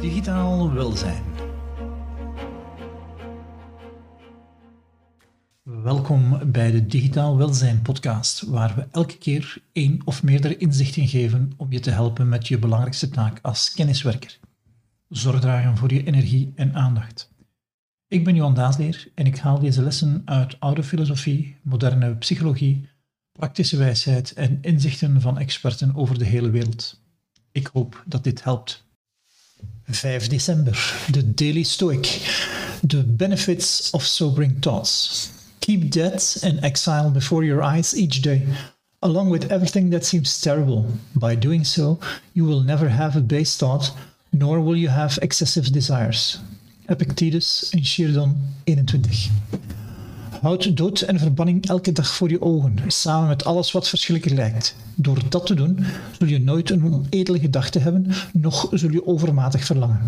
Digitaal welzijn. Welkom bij de Digitaal Welzijn podcast, waar we elke keer één of meerdere inzichten geven om je te helpen met je belangrijkste taak als kenniswerker. Zorg dragen voor je energie en aandacht. Ik ben Johan Daasleer en ik haal deze lessen uit oude filosofie, moderne psychologie, praktische wijsheid en inzichten van experten over de hele wereld. Ik hoop dat dit helpt. 5 december, de Daily Stoic. The benefits of sobering thoughts. Keep death and exile before your eyes each day, along with everything that seems terrible. By doing so, you will never have a base thought, nor will you have excessive desires. Epictetus in Chirdon 21. Houd dood en verbanning elke dag voor je ogen, samen met alles wat verschrikkelijk lijkt. Door dat te doen, zul je nooit een onedele gedachte hebben, noch zul je overmatig verlangen.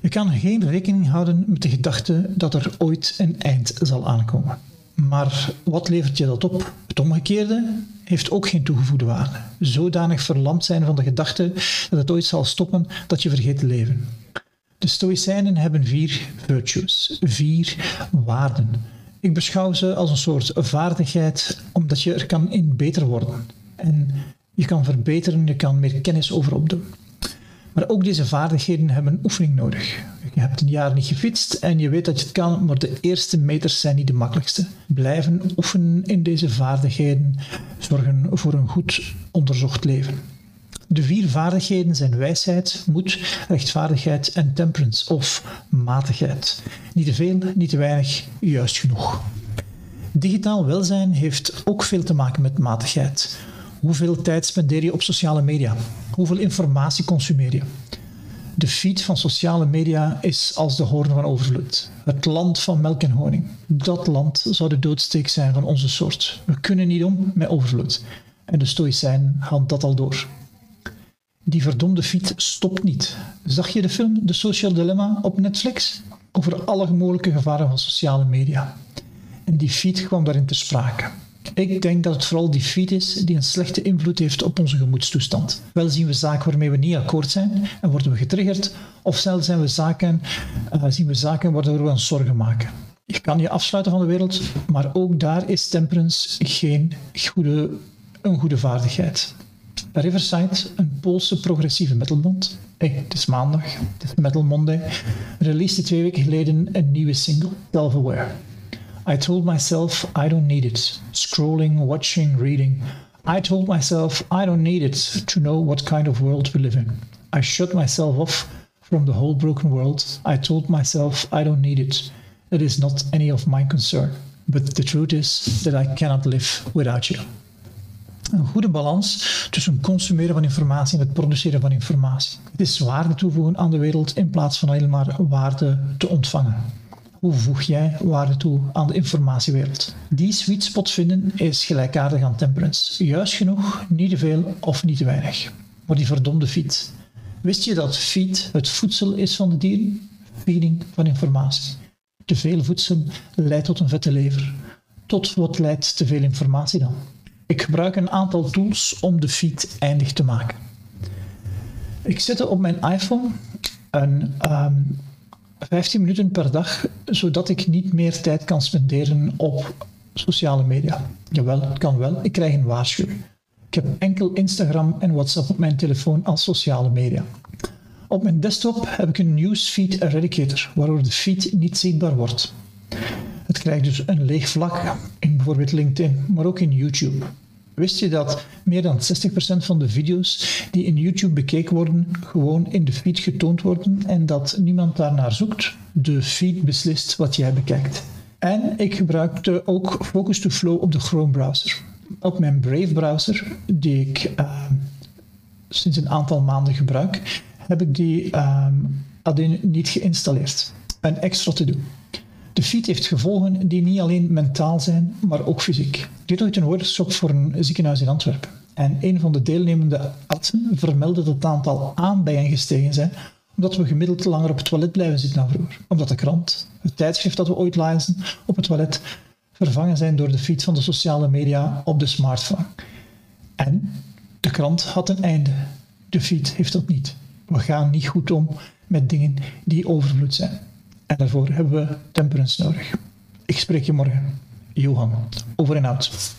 Je kan geen rekening houden met de gedachte dat er ooit een eind zal aankomen. Maar wat levert je dat op? Het omgekeerde heeft ook geen toegevoegde waarde. Zodanig verlamd zijn van de gedachte dat het ooit zal stoppen dat je vergeet te leven. De Stoïcijnen hebben vier virtues, vier waarden. Ik beschouw ze als een soort vaardigheid, omdat je er kan in beter worden. En je kan verbeteren, je kan meer kennis over opdoen. Maar ook deze vaardigheden hebben oefening nodig. Je hebt een jaar niet gefietst en je weet dat je het kan, maar de eerste meters zijn niet de makkelijkste. Blijven oefenen in deze vaardigheden zorgen voor een goed onderzocht leven. De vier vaardigheden zijn wijsheid, moed, rechtvaardigheid en temperance of matigheid. Niet te veel, niet te weinig, juist genoeg. Digitaal welzijn heeft ook veel te maken met matigheid. Hoeveel tijd spendeer je op sociale media? Hoeveel informatie consumeer je? De feed van sociale media is als de hoorn van overvloed. Het land van melk en honing. Dat land zou de doodsteek zijn van onze soort. We kunnen niet om met overvloed. En de stoïcijnen hadden dat al door. Die verdomde feed stopt niet. Zag je de film The Social Dilemma op Netflix? Over alle mogelijke gevaren van sociale media. En die feed kwam daarin te sprake. Ik denk dat het vooral die feed is die een slechte invloed heeft op onze gemoedstoestand. Wel zien we zaken waarmee we niet akkoord zijn en worden we getriggerd, of zelfs zijn we zaken, uh, zien we zaken waardoor we ons zorgen maken. Je kan je afsluiten van de wereld, maar ook daar is temperance geen goede, een goede vaardigheid. Riverside, een Poolse progressieve metalband, hey, het is maandag, het is Metal Monday, released twee weken geleden een nieuwe single, Self-Aware. I told myself I don't need it. Scrolling, watching, reading. I told myself I don't need it to know what kind of world we live in. I shut myself off from the whole broken world. I told myself I don't need it. It is not any of my concern. But the truth is that I cannot live without you. Een goede balans tussen consumeren van informatie en het produceren van informatie. Het is waarde toevoegen aan de wereld in plaats van alleen maar waarde te ontvangen. Hoe voeg jij waarde toe aan de informatiewereld? Die sweet spot vinden is gelijkaardig aan temperance. Juist genoeg, niet te veel of niet te weinig. Maar die verdomde feed. Wist je dat feed het voedsel is van de dieren? Feeding van informatie. Te veel voedsel leidt tot een vette lever. Tot wat leidt te veel informatie dan? Ik gebruik een aantal tools om de feed eindig te maken. Ik zet op mijn iPhone een um, 15 minuten per dag, zodat ik niet meer tijd kan spenderen op sociale media. Jawel, het kan wel. Ik krijg een waarschuwing. Ik heb enkel Instagram en WhatsApp op mijn telefoon als sociale media. Op mijn desktop heb ik een newsfeed eradicator, waardoor de feed niet zichtbaar wordt. Het krijgt dus een leeg vlak in bijvoorbeeld LinkedIn, maar ook in YouTube. Wist je dat meer dan 60% van de video's die in YouTube bekeken worden, gewoon in de feed getoond worden en dat niemand daarnaar zoekt? De feed beslist wat jij bekijkt. En ik gebruikte ook Focus to Flow op de Chrome browser. Op mijn Brave browser, die ik uh, sinds een aantal maanden gebruik, heb ik die uh, niet geïnstalleerd. Een extra te doen. De fiets heeft gevolgen die niet alleen mentaal zijn, maar ook fysiek. Dit deed ooit een workshop voor een ziekenhuis in Antwerpen. En een van de deelnemende artsen vermeldde dat het aantal aanbijen gestegen zijn, omdat we gemiddeld langer op het toilet blijven zitten dan vroeger. Omdat de krant, het tijdschrift dat we ooit lazen op het toilet, vervangen zijn door de fiets van de sociale media op de smartphone. En de krant had een einde. De fiets heeft dat niet. We gaan niet goed om met dingen die overvloed zijn. En daarvoor hebben we temperance nodig. Ik spreek je morgen. Johan, over en uit.